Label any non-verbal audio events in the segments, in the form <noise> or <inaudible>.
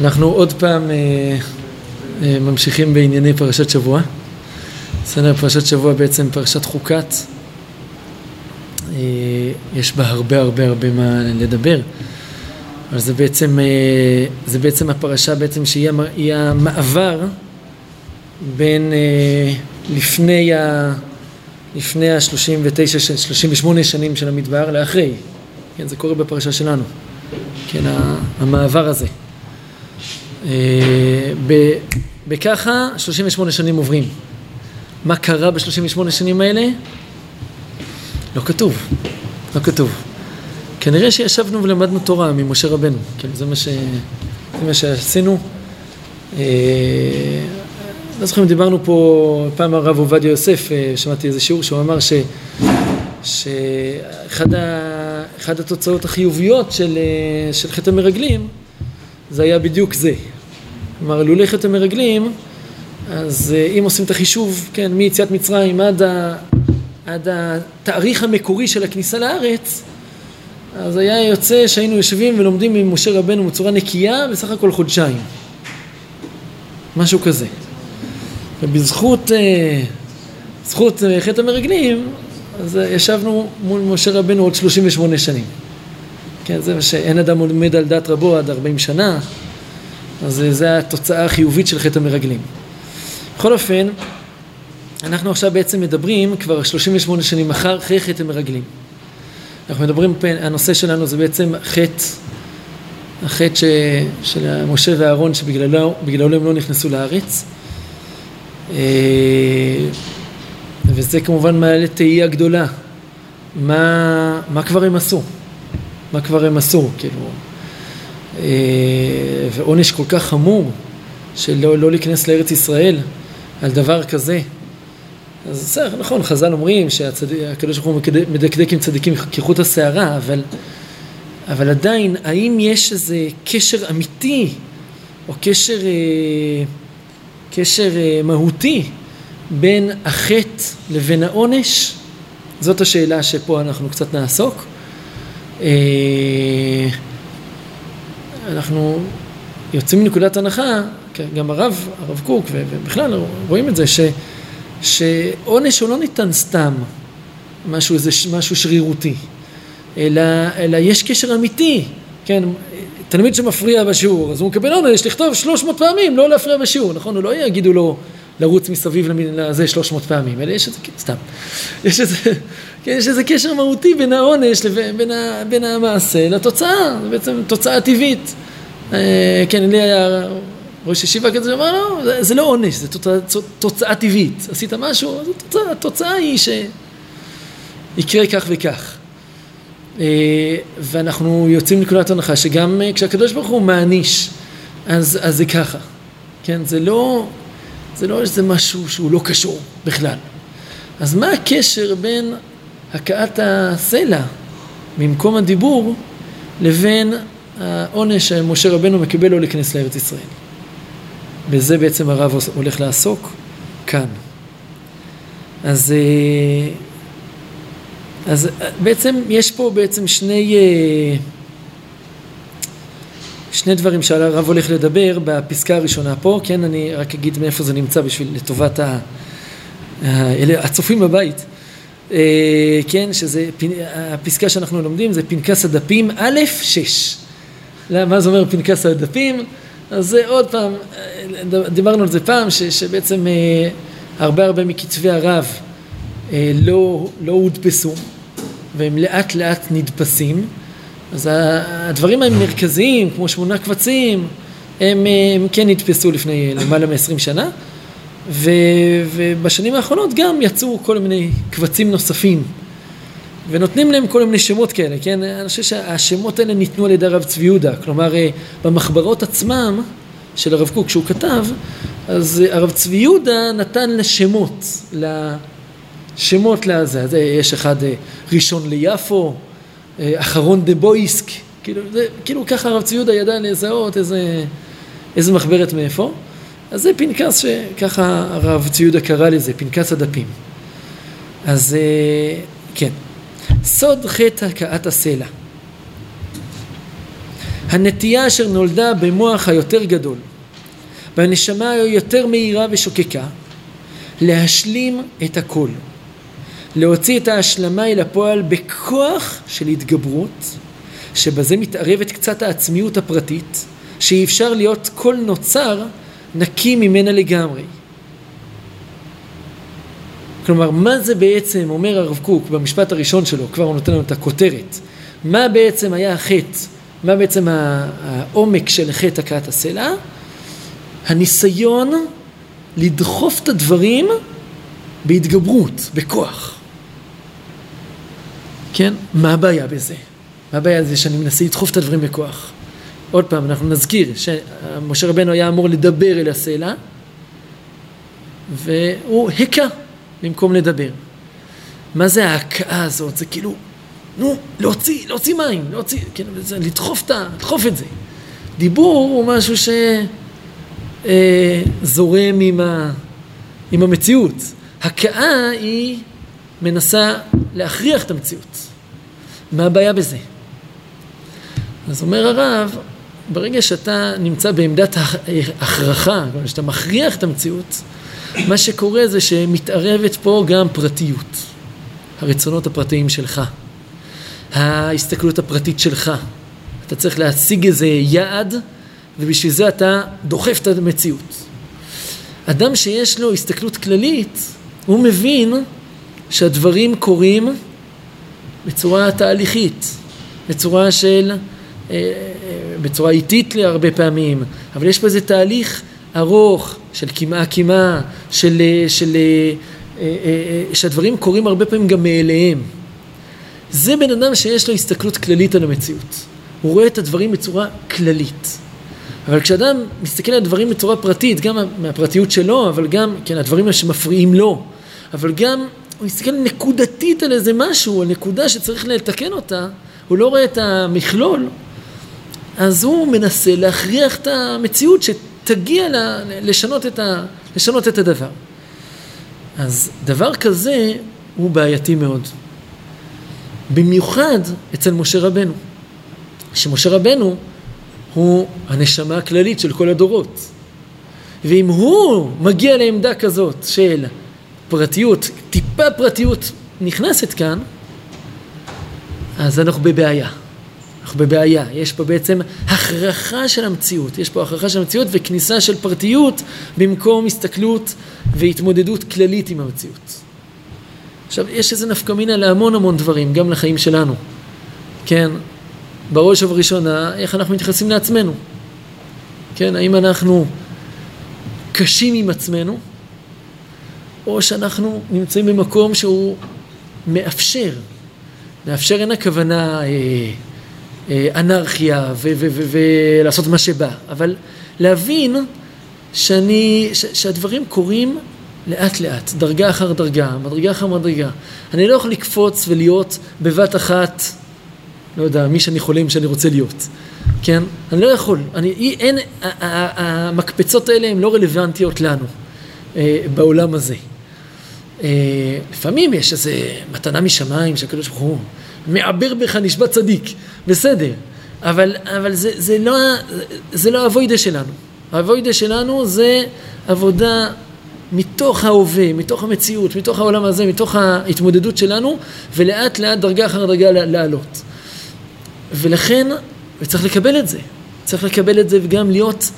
אנחנו עוד פעם אה, אה, ממשיכים בענייני פרשת שבוע. בסדר, פרשת שבוע בעצם פרשת חוקת. אה, יש בה הרבה הרבה הרבה מה לדבר. אבל זה בעצם, זה בעצם הפרשה בעצם שהיא המעבר בין לפני. לפני ה-39, 38 שנים של המדבר לאחרי. כן, זה קורה בפרשה שלנו. כן, המעבר הזה. אה, בככה 38 שנים עוברים. מה קרה ב-38 שנים האלה? לא כתוב, לא כתוב. כנראה שישבנו ולמדנו תורה ממשה רבנו, כן, זה מה, ש... זה מה שעשינו. אה, לא זוכר אם דיברנו פה, פעם הרב עובדיה יוסף, אה, שמעתי איזה שיעור שהוא אמר ש... שאחד ה... התוצאות החיוביות של, של חטא המרגלים זה היה בדיוק זה. כלומר, לולא חטא המרגלים, אז אה, אם עושים את החישוב, כן, מיציאת מצרים עד, ה, עד התאריך המקורי של הכניסה לארץ, אז היה יוצא שהיינו יושבים ולומדים עם משה רבנו בצורה נקייה בסך הכל חודשיים. משהו כזה. ובזכות אה, זכות אה, חטא המרגלים, אז ישבנו מול משה רבנו עוד 38 שנים. כן, זה מה שאין אדם עומד על דעת רבו עד 40 שנה, אז זו התוצאה החיובית של חטא המרגלים. בכל אופן, אנחנו עכשיו בעצם מדברים כבר 38 שנים אחרי חטא המרגלים. אנחנו מדברים, הנושא שלנו זה בעצם חטא, החטא ש, של משה ואהרון שבגללו הם לא נכנסו לארץ. וזה כמובן מעלה תהייה גדולה. מה, מה כבר הם עשו? מה כבר הם עשו? כאילו, אה, ועונש כל כך חמור של לא, לא להיכנס לארץ ישראל על דבר כזה. אז בסדר, נכון, חז"ל אומרים שהקדוש ברוך הוא מדקדק עם צדיקים כחוט השערה, אבל, אבל עדיין, האם יש איזה קשר אמיתי, או קשר, אה, קשר אה, מהותי, בין החטא לבין העונש? זאת השאלה שפה אנחנו קצת נעסוק. אנחנו יוצאים מנקודת הנחה, כן, גם הרב, הרב קוק ובכלל רואים את זה, ש, שעונש הוא לא ניתן סתם משהו, איזה, משהו שרירותי, אלא, אלא יש קשר אמיתי, כן, תלמיד שמפריע בשיעור, אז הוא מקבל עונש לכתוב 300 פעמים, לא להפריע בשיעור, נכון? הוא לא יגידו לו לרוץ מסביב לזה 300 פעמים, אלא יש איזה, סתם, יש איזה, כן, יש איזה קשר מהותי בין העונש לבין בין, בין המעשה לתוצאה, זה בעצם תוצאה טבעית. אה, כן, לי היה ראש ישיבה כזה שאמר, לא, זה, זה לא עונש, זה תוצאה, תוצאה טבעית. עשית משהו, אז התוצאה, התוצאה היא שיקרה כך וכך. אה, ואנחנו יוצאים מנקודת הנחה שגם אה, כשהקדוש ברוך הוא מעניש, אז, אז זה ככה. כן, זה לא, זה לא איזה משהו שהוא לא קשור בכלל. אז מה הקשר בין הכאת הסלע ממקום הדיבור לבין העונש שמשה רבנו מקבל לו להיכנס לארץ ישראל. בזה בעצם הרב הולך לעסוק כאן. אז, אה, אז בעצם יש פה בעצם שני, אה, שני דברים שהרב הולך לדבר בפסקה הראשונה פה, כן, אני רק אגיד מאיפה זה נמצא בשביל לטובת הצופים בבית. אה, כן, שזה, הפסקה שאנחנו לומדים זה פנקס הדפים א', שש. מה זה אומר פנקס הדפים? אז זה עוד פעם, אה, דיברנו על זה פעם, ש, שבעצם אה, הרבה הרבה מכתבי הרב לא, לא הודפסו, והם לאט לאט נדפסים. אז הדברים המרכזיים, כמו שמונה קבצים, הם, הם כן נדפסו לפני למעלה מ-20 שנה, ו, ובשנים האחרונות גם יצאו כל מיני קבצים נוספים. ונותנים להם כל מיני שמות כאלה, כן? אני חושב שהשמות האלה ניתנו על ידי הרב צבי יהודה, כלומר אה, במחברות עצמם של הרב קוק שהוא כתב, אז אה, הרב צבי יהודה נתן לשמות, לשמות לזה, אז יש אחד אה, ראשון ליפו, אחרון דה בויסק, כאילו, זה, כאילו ככה הרב צבי יהודה ידע לזהות איזה, איזה מחברת מאיפה, אז זה פנקס שככה הרב צבי יהודה קרא לזה, פנקס הדפים. אז כן. סוד חטא הכאת הסלע. הנטייה אשר נולדה במוח היותר גדול, והנשמה היותר מהירה ושוקקה, להשלים את הכל, להוציא את ההשלמה אל הפועל בכוח של התגברות, שבזה מתערבת קצת העצמיות הפרטית, שאי אפשר להיות כל נוצר נקי ממנה לגמרי. כלומר, מה זה בעצם, אומר הרב קוק במשפט הראשון שלו, כבר הוא נותן לנו את הכותרת, מה בעצם היה החטא, מה בעצם העומק של חטא הכאת הסלע? הניסיון לדחוף את הדברים בהתגברות, בכוח. כן? מה הבעיה בזה? מה הבעיה בזה שאני מנסה לדחוף את הדברים בכוח? עוד פעם, אנחנו נזכיר שמשה רבנו היה אמור לדבר אל הסלע והוא הכה במקום לדבר. מה זה ההכאה הזאת? זה כאילו, נו, להוציא, להוציא מים, להוציא, כן, זה, לדחוף, את, לדחוף את זה. דיבור הוא משהו שזורם אה, עם, עם המציאות. הכאה היא מנסה להכריח את המציאות. מה הבעיה בזה? אז אומר הרב, ברגע שאתה נמצא בעמדת הכרחה, כלומר שאתה מכריח את המציאות, מה שקורה זה שמתערבת פה גם פרטיות, הרצונות הפרטיים שלך, ההסתכלות הפרטית שלך. אתה צריך להשיג איזה יעד, ובשביל זה אתה דוחף את המציאות. אדם שיש לו הסתכלות כללית, הוא מבין שהדברים קורים בצורה תהליכית, בצורה של, אה, אה, בצורה איטית להרבה פעמים, אבל יש פה איזה תהליך ארוך של קמעה קמעה, של, אה, של, שהדברים קורים הרבה פעמים גם מאליהם. זה בן אדם שיש לו הסתכלות כללית על המציאות. הוא רואה את הדברים בצורה כללית. אבל כשאדם מסתכל על הדברים בצורה פרטית, גם מהפרטיות שלו, אבל גם, כן, הדברים שמפריעים לו, אבל גם הוא מסתכל נקודתית על איזה משהו, על נקודה שצריך לתקן אותה, הוא לא רואה את המכלול, אז הוא מנסה להכריח את המציאות שתגיע לשנות את, ה, לשנות את הדבר. אז דבר כזה הוא בעייתי מאוד. במיוחד אצל משה רבנו. שמשה רבנו הוא הנשמה הכללית של כל הדורות. ואם הוא מגיע לעמדה כזאת של פרטיות, טיפה פרטיות נכנסת כאן, אז אנחנו בבעיה. אנחנו בבעיה. יש פה בעצם הכרחה של המציאות. יש פה הכרחה של המציאות וכניסה של פרטיות במקום הסתכלות והתמודדות כללית עם המציאות. עכשיו, יש איזה נפקא מינה להמון המון דברים, גם לחיים שלנו. כן, בראש ובראשונה, איך אנחנו מתייחסים לעצמנו. כן, האם אנחנו קשים עם עצמנו, או שאנחנו נמצאים במקום שהוא מאפשר. מאפשר אין הכוונה אה, אה, אנרכיה ולעשות מה שבא, אבל להבין שאני, ש, שהדברים קורים לאט לאט, דרגה אחר דרגה, מדרגה אחר מדרגה. אני לא יכול לקפוץ ולהיות בבת אחת, לא יודע, מי שאני חולם שאני רוצה להיות, כן? אני לא יכול, אני, אין, המקפצות האלה הן לא רלוונטיות לנו אה, בעולם הזה. אה, לפעמים יש איזו מתנה משמיים שהקדוש ברוך הוא מעבר בך נשבע צדיק, בסדר, אבל, אבל זה, זה לא, זה לא האבוידה שלנו. האבוידה שלנו זה עבודה מתוך ההווה, מתוך המציאות, מתוך העולם הזה, מתוך ההתמודדות שלנו, ולאט לאט דרגה אחר דרגה לעלות. ולכן, וצריך לקבל את זה. צריך לקבל את זה וגם להיות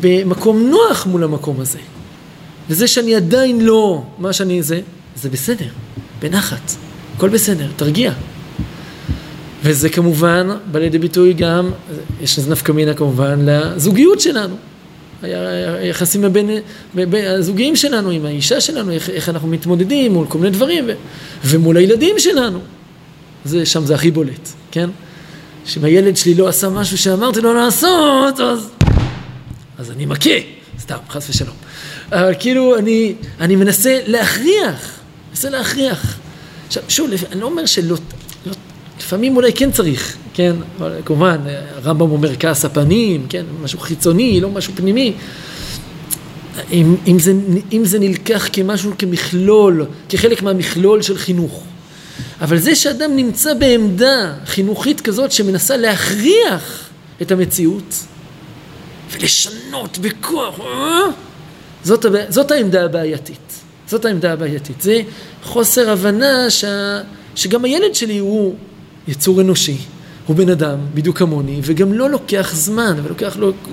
במקום נוח מול המקום הזה. וזה שאני עדיין לא מה שאני זה, זה בסדר, בנחת, הכל בסדר, תרגיע. וזה כמובן בא לידי ביטוי גם, יש לזה נפקא מינה כמובן לזוגיות שלנו. היחסים הבין, הזוגיים שלנו עם האישה שלנו, איך, איך אנחנו מתמודדים מול כל מיני דברים, ו, ומול הילדים שלנו. זה, שם זה הכי בולט, כן? שאם הילד שלי לא עשה משהו שאמרתי לו לעשות, אז, אז אני מכה, סתם, חס ושלום. אבל כאילו אני, אני מנסה להכריח, מנסה להכריח. עכשיו, שוב, אני לא אומר שלא, לא, לפעמים אולי כן צריך, כן, אבל כמובן, הרמב"ם אומר כעס הפנים, כן, משהו חיצוני, לא משהו פנימי. אם, אם, זה, אם זה נלקח כמשהו, כמכלול, כחלק מהמכלול של חינוך. אבל זה שאדם נמצא בעמדה חינוכית כזאת שמנסה להכריח את המציאות ולשנות בכוח, אה? זאת, זאת העמדה הבעייתית. זאת העמדה הבעייתית. זה חוסר הבנה שה, שגם הילד שלי הוא יצור אנושי, הוא בן אדם, בדיוק כמוני, וגם לא לוקח זמן,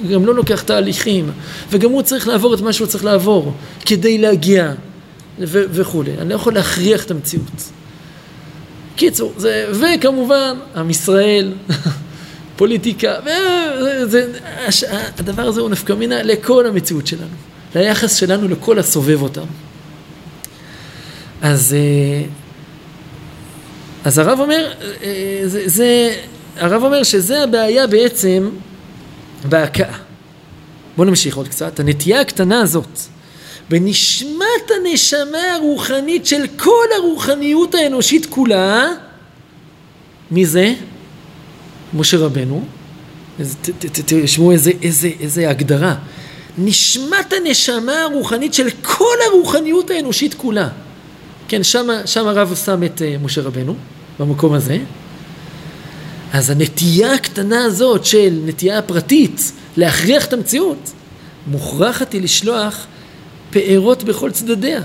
וגם לא לוקח תהליכים, וגם הוא צריך לעבור את מה שהוא צריך לעבור כדי להגיע ו- וכולי. אני לא יכול להכריח את המציאות. קיצור, זה, וכמובן, עם ישראל, <laughs> פוליטיקה, וזה, הדבר הזה הוא נפקא מינה לכל המציאות שלנו, ליחס שלנו לכל הסובב אותם. אז, אה, אז הרב אומר, אה, זה, זה, הרב אומר שזה הבעיה בעצם בהכאה. בואו נמשיך עוד קצת. הנטייה הקטנה הזאת בנשמת הנשמה הרוחנית של כל הרוחניות האנושית כולה, מי זה? משה רבנו. תשמעו איזה, איזה, איזה הגדרה. נשמת הנשמה הרוחנית של כל הרוחניות האנושית כולה. כן, שם, הרב שם את uh, משה רבנו, במקום הזה. אז הנטייה הקטנה הזאת של נטייה פרטית להכריח את המציאות, מוכרחת היא לשלוח פארות בכל צדדיה.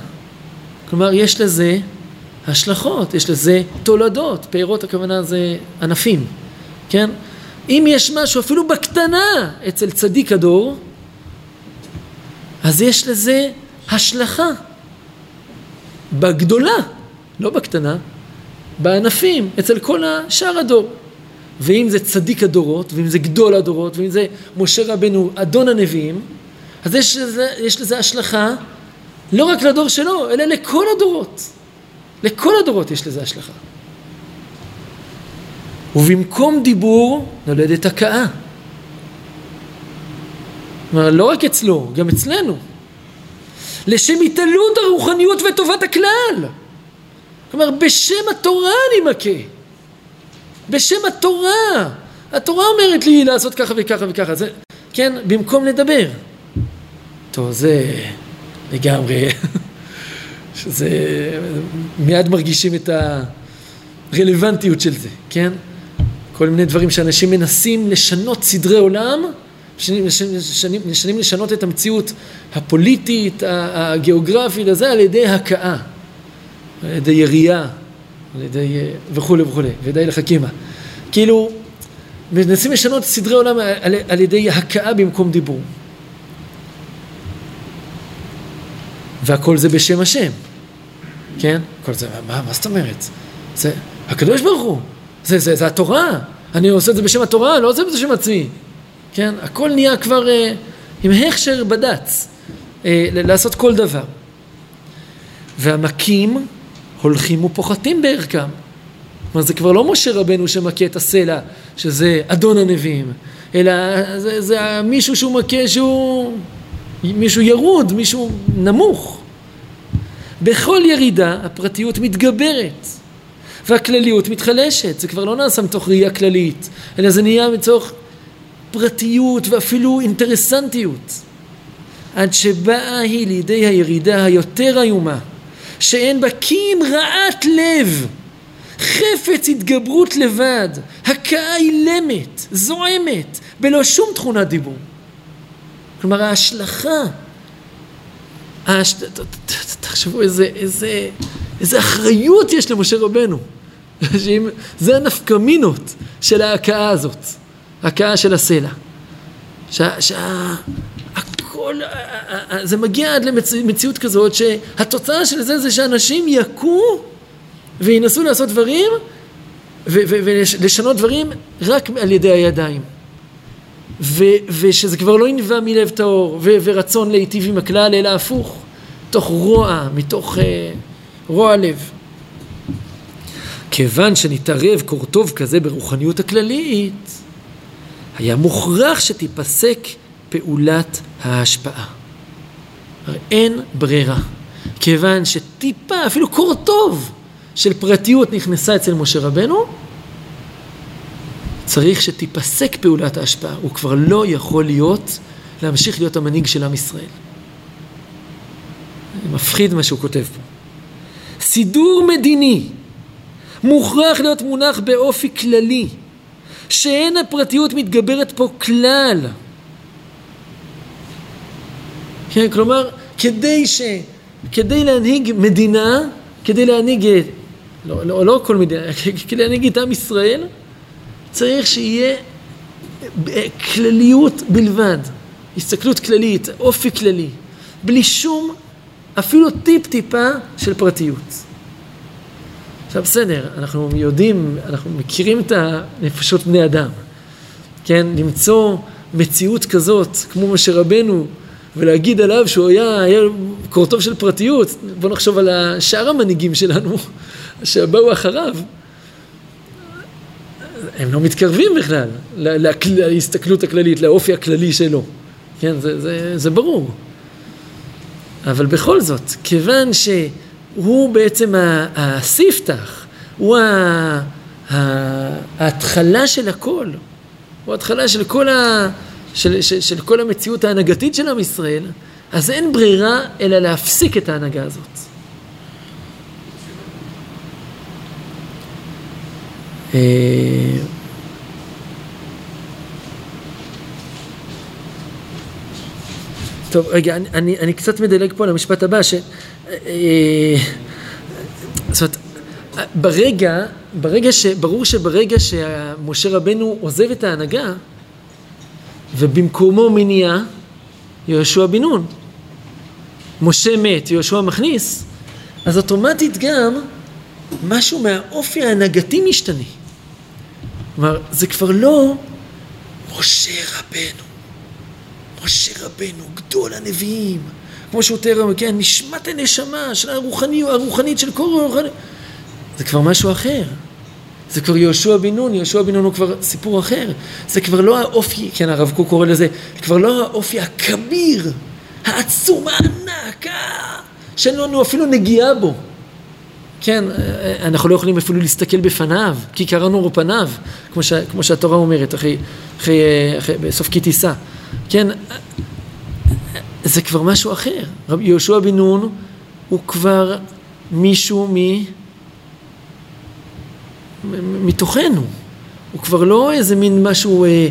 כלומר, יש לזה השלכות, יש לזה תולדות. פארות הכוונה זה ענפים, כן? אם יש משהו אפילו בקטנה אצל צדיק הדור, אז יש לזה השלכה. בגדולה, לא בקטנה, בענפים, אצל כל השאר הדור. ואם זה צדיק הדורות, ואם זה גדול הדורות, ואם זה משה רבנו, אדון הנביאים, אז יש לזה, יש לזה השלכה לא רק לדור שלו, אלא לכל הדורות. לכל הדורות יש לזה השלכה. ובמקום דיבור נולדת הכאה. כלומר, לא רק אצלו, גם אצלנו. לשם התעלות הרוחניות וטובת הכלל. כלומר, בשם התורה אני מכה. בשם התורה. התורה אומרת לי לעשות ככה וככה וככה. זה, כן, במקום לדבר. טוב, זה לגמרי, <laughs> שזה, מיד מרגישים את הרלוונטיות של זה, כן? כל מיני דברים שאנשים מנסים לשנות סדרי עולם, משנים, לשנות את המציאות הפוליטית, הגיאוגרפית, הזה, על ידי הכאה, על ידי ירייה, על ידי וכולי וכולי, ודי לחכימה. כאילו, מנסים לשנות סדרי עולם על, על ידי הכאה במקום דיבור. והכל זה בשם השם, כן? כל זה, מה, מה זאת אומרת? זה הקדוש ברוך הוא, זה, זה, זה התורה, אני עושה את זה בשם התורה, לא עושה את זה בשם עצמי, כן? הכל נהיה כבר אה, עם הכשר בד"ץ, אה, לעשות כל דבר. והמכים הולכים ופוחתים בערכם. כלומר, זה כבר לא משה רבנו שמכה את הסלע, שזה אדון הנביאים, אלא זה, זה מישהו שהוא מכה שהוא מישהו ירוד, מישהו נמוך. בכל ירידה הפרטיות מתגברת והכלליות מתחלשת. זה כבר לא נעשה מתוך ראייה כללית, אלא זה נהיה מתוך פרטיות ואפילו אינטרסנטיות. עד שבאה היא לידי הירידה היותר איומה, שאין בה קים רעת לב, חפץ התגברות לבד, הכאה אילמת, זועמת, בלא שום תכונת דיבור. כלומר ההשלכה, ההש... תחשבו איזה, איזה, איזה אחריות יש למשה רבנו, <laughs> זה הנפקמינות של ההכאה הזאת, ההכאה של הסלע. שהכל, זה מגיע עד למציאות כזאת שהתוצאה של זה זה שאנשים יכו וינסו לעשות דברים ולשנות דברים רק על ידי הידיים. ו, ושזה כבר לא ינבע מלב טהור ורצון להיטיב עם הכלל, אלא הפוך, מתוך רוע, מתוך uh, רוע לב. כיוון שנתערב קורטוב כזה ברוחניות הכללית, היה מוכרח שתיפסק פעולת ההשפעה. אין ברירה. כיוון שטיפה, אפילו קורטוב של פרטיות נכנסה אצל משה רבנו, צריך שתיפסק פעולת ההשפעה, הוא כבר לא יכול להיות, להמשיך להיות המנהיג של עם ישראל. מפחיד מה שהוא כותב פה. סידור מדיני מוכרח להיות מונח באופי כללי, שאין הפרטיות מתגברת פה כלל. כן, כלומר, כדי ש... כדי להנהיג מדינה, כדי להנהיג, לא, לא, לא כל מדינה, <laughs> כדי להנהיג את עם ישראל, צריך שיהיה כלליות בלבד, הסתכלות כללית, אופי כללי, בלי שום, אפילו טיפ-טיפה של פרטיות. עכשיו בסדר, אנחנו יודעים, אנחנו מכירים את הנפשות בני אדם, כן? למצוא מציאות כזאת, כמו משה רבנו, ולהגיד עליו שהוא היה, היה קורטוב של פרטיות, בואו נחשוב על שאר המנהיגים שלנו <laughs> שבאו אחריו. הם לא מתקרבים בכלל להסתכלות הכללית, לאופי הכללי שלו. כן, זה, זה, זה ברור. אבל בכל זאת, כיוון שהוא בעצם הספתח, הוא ההתחלה של הכל, הוא ההתחלה של כל, ה, של, של, של כל המציאות ההנהגתית של עם ישראל, אז אין ברירה אלא להפסיק את ההנהגה הזאת. אה, טוב, רגע, אני, אני, אני קצת מדלג פה על המשפט הבא, ש... אה, זאת אומרת, ברגע, ברגע ש... ברור שברגע שמשה רבנו עוזב את ההנהגה, ובמקומו מניע יהושע בן נון. משה מת, יהושע מכניס, אז אוטומטית גם משהו מהאופי ההנהגתי משתנה. כלומר, זה כבר לא משה רבנו. משה רבנו, גדול הנביאים, כמו שהוא תיאר, כן, נשמת הנשמה של הרוחני, הרוחנית של כל הרוחני. זה כבר משהו אחר. זה כבר יהושע בן נון, יהושע בן נון הוא כבר סיפור אחר. זה כבר לא האופי, כן, הרב קוק קורא לזה, כבר לא האופי הכביר, העצום, הענק, שאין לנו אפילו נגיעה בו. כן, אנחנו לא יכולים אפילו להסתכל בפניו, כי קראנו פניו, כמו, ש, כמו שהתורה אומרת, אחרי, אחרי, אחרי, בסוף כי תישא. כן, זה כבר משהו אחר. רבי יהושע בן נון הוא כבר מישהו מ... מתוכנו. הוא כבר לא איזה מין משהו אה,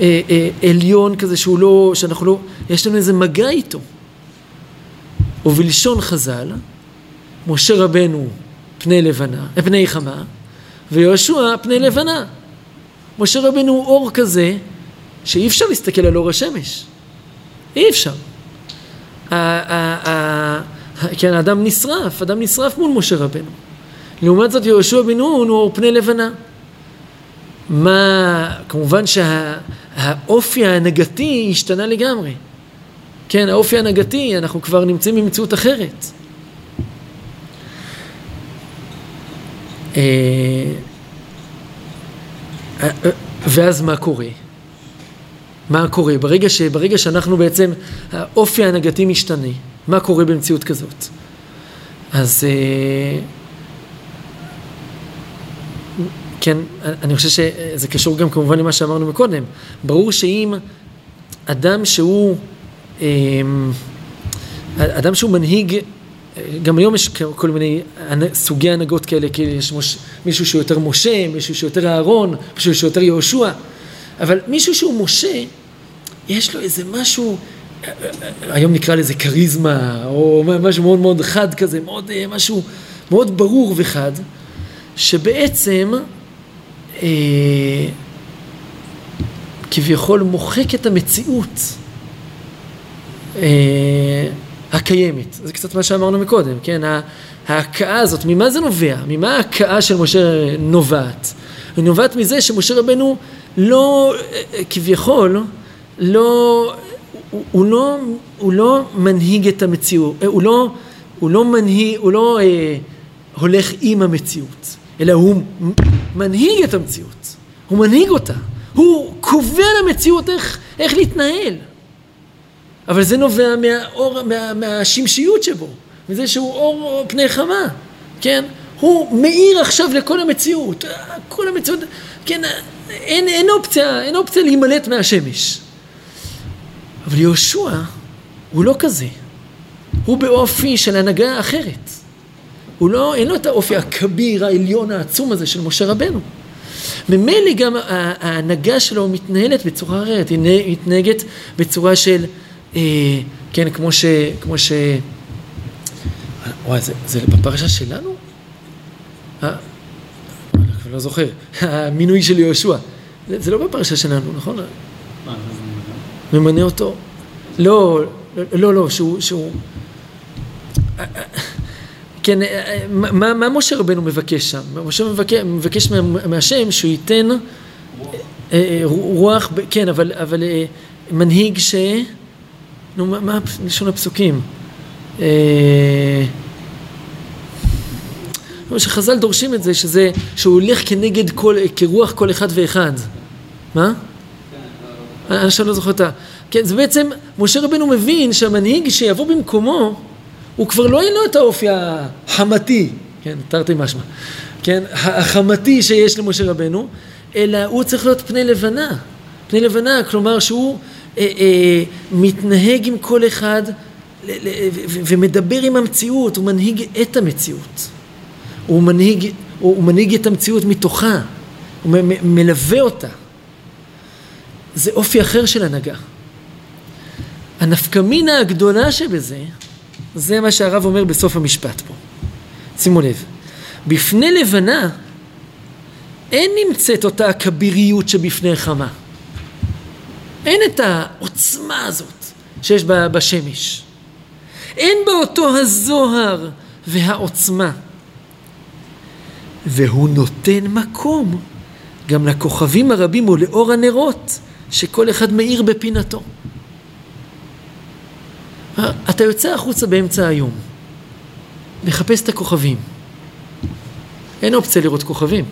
אה, אה, עליון כזה שהוא לא, שאנחנו לא, יש לנו איזה מגע איתו. ובלשון חז"ל, משה רבנו פני לבנה, אה, פני חמה, ויהושע פני לבנה. משה רבנו הוא אור כזה שאי אפשר להסתכל על אור השמש. אי אפשר. כן, האדם נשרף, אדם נשרף מול משה רבנו. לעומת זאת יהושע בן נון הוא פני לבנה. מה, כמובן שהאופי שה, ההנהגתי השתנה לגמרי. כן, האופי ההנהגתי, אנחנו כבר נמצאים במציאות אחרת. אה, אה, ואז מה קורה? מה קורה? ברגע, ש, ברגע שאנחנו בעצם, האופי ההנהגתי משתנה, מה קורה במציאות כזאת? אז אה, כן, אני חושב שזה קשור גם כמובן למה שאמרנו מקודם. ברור שאם אדם שהוא, אמ, אדם שהוא מנהיג, גם היום יש כל מיני סוגי הנהגות כאלה, כי יש מוש, מישהו שהוא יותר משה, מישהו שהוא יותר אהרון, מישהו שהוא יותר יהושע, אבל מישהו שהוא משה, יש לו איזה משהו, היום נקרא לזה כריזמה, או משהו מאוד מאוד חד כזה, מאוד, משהו מאוד ברור וחד, שבעצם אה, כביכול מוחק את המציאות אה, הקיימת. זה קצת מה שאמרנו מקודם, כן? ההכאה הזאת, ממה זה נובע? ממה ההכאה של משה נובעת? היא נובעת מזה שמשה רבנו לא, כביכול, לא, הוא, הוא, לא, הוא לא מנהיג את המציאות, הוא לא, הוא לא מנהיג, הוא לא אה, הולך עם המציאות. אלא הוא מנהיג את המציאות, הוא מנהיג אותה, הוא קובע למציאות איך, איך להתנהל. אבל זה נובע מהאור, מה, מהשמשיות שבו, מזה שהוא אור פני חמה, כן? הוא מאיר עכשיו לכל המציאות, כל המציאות, כן, אין, אין אופציה, אין אופציה להימלט מהשמש. אבל יהושע הוא לא כזה, הוא באופי של הנהגה אחרת. הוא לא, אין לו את האופי הכביר, העליון, העצום הזה של משה רבנו. ממילא גם ההנהגה שלו מתנהלת בצורה אחרת, היא מתנהגת בצורה של, אה, כן, כמו ש... כמו ש... וואי, זה, זה בפרשה שלנו? אה, אני כבר לא זוכר, <laughs> המינוי של יהושע. זה, זה לא בפרשה שלנו, נכון? מה, ממנה אותו. לא, לא, לא, שהוא... שהוא... כן, מה, מה משה רבנו מבקש שם? משה מבקש, מבקש מהשם שהוא ייתן רוח, אה, אה, רוח כן, אבל, אבל אה, מנהיג ש... נו, מה, מה לשון הפסוקים? שחז"ל דורשים את זה, שזה, שהוא הולך כנגד כל, כרוח כל אחד ואחד. מה? אני עכשיו לא זוכר את ה... כן, זה בעצם, משה רבנו מבין שהמנהיג שיבוא במקומו, הוא כבר לא אין לו את האופי החמתי, כן, תרתי משמע, כן, החמתי שיש למשה רבנו, אלא הוא צריך להיות פני לבנה, פני לבנה, כלומר שהוא אה, אה, מתנהג עם כל אחד ומדבר עם המציאות, הוא מנהיג את המציאות, הוא מנהיג, הוא, הוא מנהיג את המציאות מתוכה, הוא מלווה אותה. זה אופי אחר של הנהגה. הנפקמינה הגדולה שבזה, זה מה שהרב אומר בסוף המשפט פה. שימו לב, בפני לבנה אין נמצאת אותה הכביריות שבפני חמה. אין את העוצמה הזאת שיש בשמש. אין בה אותו הזוהר והעוצמה. והוא נותן מקום גם לכוכבים הרבים ולאור הנרות שכל אחד מאיר בפינתו. אתה יוצא החוצה באמצע היום, לחפש את הכוכבים. אין אופציה לראות כוכבים.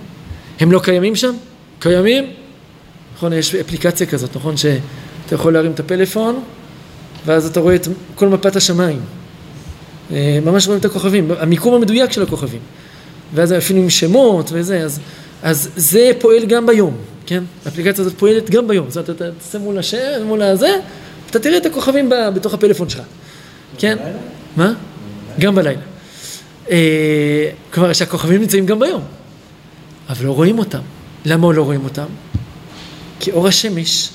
הם לא קיימים שם? קיימים? נכון, יש אפליקציה כזאת, נכון? שאתה יכול להרים את הפלאפון, ואז אתה רואה את כל מפת השמיים. אה, ממש רואים את הכוכבים, המיקום המדויק של הכוכבים. ואז אפילו עם שמות וזה, אז, אז זה פועל גם ביום, כן? האפליקציה הזאת פועלת גם ביום. זאת אומרת, אתה תעשה מול השם, מול הזה, אתה תראה את הכוכבים בתוך הפלאפון שלך. כן? מה? גם בלילה. אה, כלומר שהכוכבים נמצאים גם ביום, אבל לא רואים אותם. למה לא רואים אותם? כי אור השמש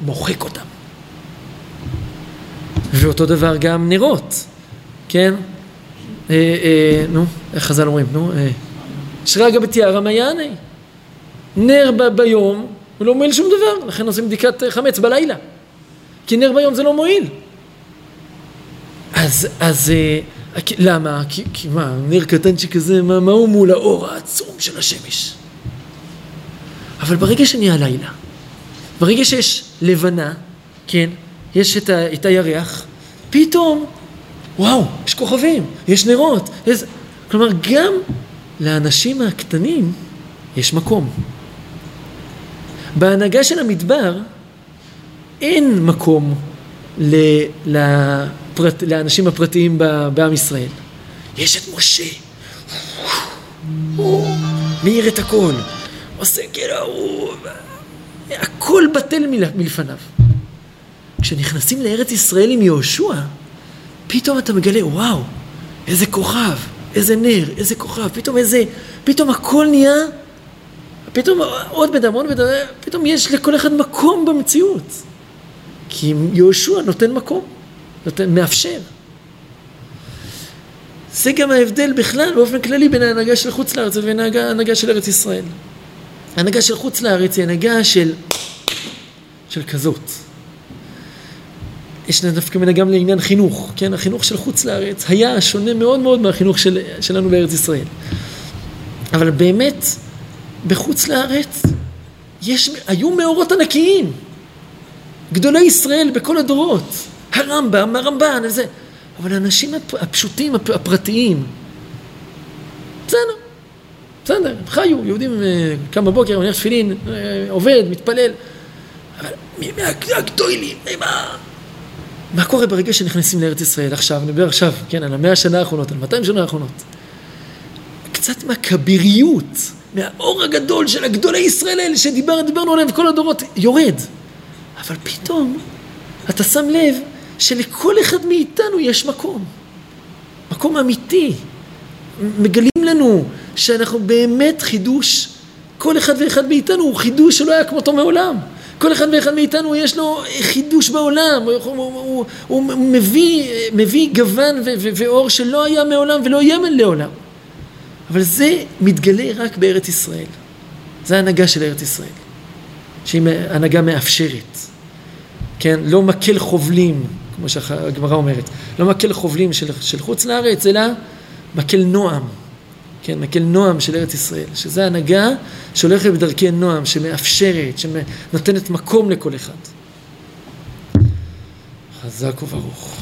מוחק אותם. ואותו דבר גם נרות, כן? אה, אה, נו, איך חז"ל אומרים? נו, אה, שרגא בתיארא מעייני. נר ב- ביום הוא לא מועיל שום דבר, לכן עושים בדיקת חמץ בלילה. כי נר ביום זה לא מועיל. אז, אז אה, למה? כי, כי מה, נר קטן שכזה, מה, מה הוא מול האור העצום של השמש? אבל ברגע שנהיה לילה, ברגע שיש לבנה, כן, יש את, ה, את הירח, פתאום, וואו, יש כוכבים, יש נרות, יש... כלומר, גם לאנשים הקטנים יש מקום. בהנהגה של המדבר אין מקום ל, לפרט, לאנשים הפרטיים בעם ישראל. יש את משה, הוא מאיר את הכל, עושה כאילו. הכל בטל מלפניו. כשנכנסים לארץ ישראל עם יהושע, פתאום אתה מגלה, וואו, איזה כוכב, איזה נר, איזה כוכב, פתאום איזה, פתאום הכל נהיה, פתאום עוד עוד בדם, פתאום יש לכל אחד מקום במציאות. כי יהושע נותן מקום, נותן, מאפשר. זה גם ההבדל בכלל, באופן כללי, בין ההנהגה של חוץ לארץ לבין ההנהגה של ארץ ישראל. ההנהגה של חוץ לארץ היא הנהגה של, של כזאת. יש דווקא מנה גם לעניין חינוך, כן? החינוך של חוץ לארץ היה שונה מאוד מאוד מהחינוך של, שלנו בארץ ישראל. אבל באמת, בחוץ לארץ יש, היו מאורות ענקיים. גדולי ישראל בכל הדורות, הרמב"ם, הרמב"ן, וזה, אבל האנשים הפשוטים, הפרטיים, בסדר, בסדר, הם חיו, יהודים אה, קם בבוקר, מניח תפילין, אה, עובד, מתפלל, אבל מהגדולים, מה... מה קורה ברגע שנכנסים לארץ ישראל? עכשיו, נדבר עכשיו, כן, על המאה השנה האחרונות, על 200 שנה האחרונות. קצת מהכביריות, מהאור הגדול של הגדולי ישראל האלה שדיברנו עליהם כל הדורות, יורד. אבל פתאום אתה שם לב שלכל אחד מאיתנו יש מקום. מקום אמיתי. מגלים לנו שאנחנו באמת חידוש כל אחד ואחד מאיתנו הוא חידוש שלא היה כמותו מעולם. כל אחד ואחד מאיתנו יש לו חידוש בעולם, הוא, הוא, הוא, הוא מביא, מביא גוון ו, ו, ואור שלא היה מעולם ולא יהיה לעולם. אבל זה מתגלה רק בארץ ישראל. זה ההנהגה של ארץ ישראל, שהיא הנהגה מאפשרת. כן, לא מקל חובלים, כמו שהגמרא אומרת, לא מקל חובלים של, של חוץ לארץ, אלא מקל נועם. כן, מקל נועם של ארץ ישראל, שזה הנהגה שהולכת בדרכי נועם, שמאפשרת, שנותנת מקום לכל אחד. חזק וברוך.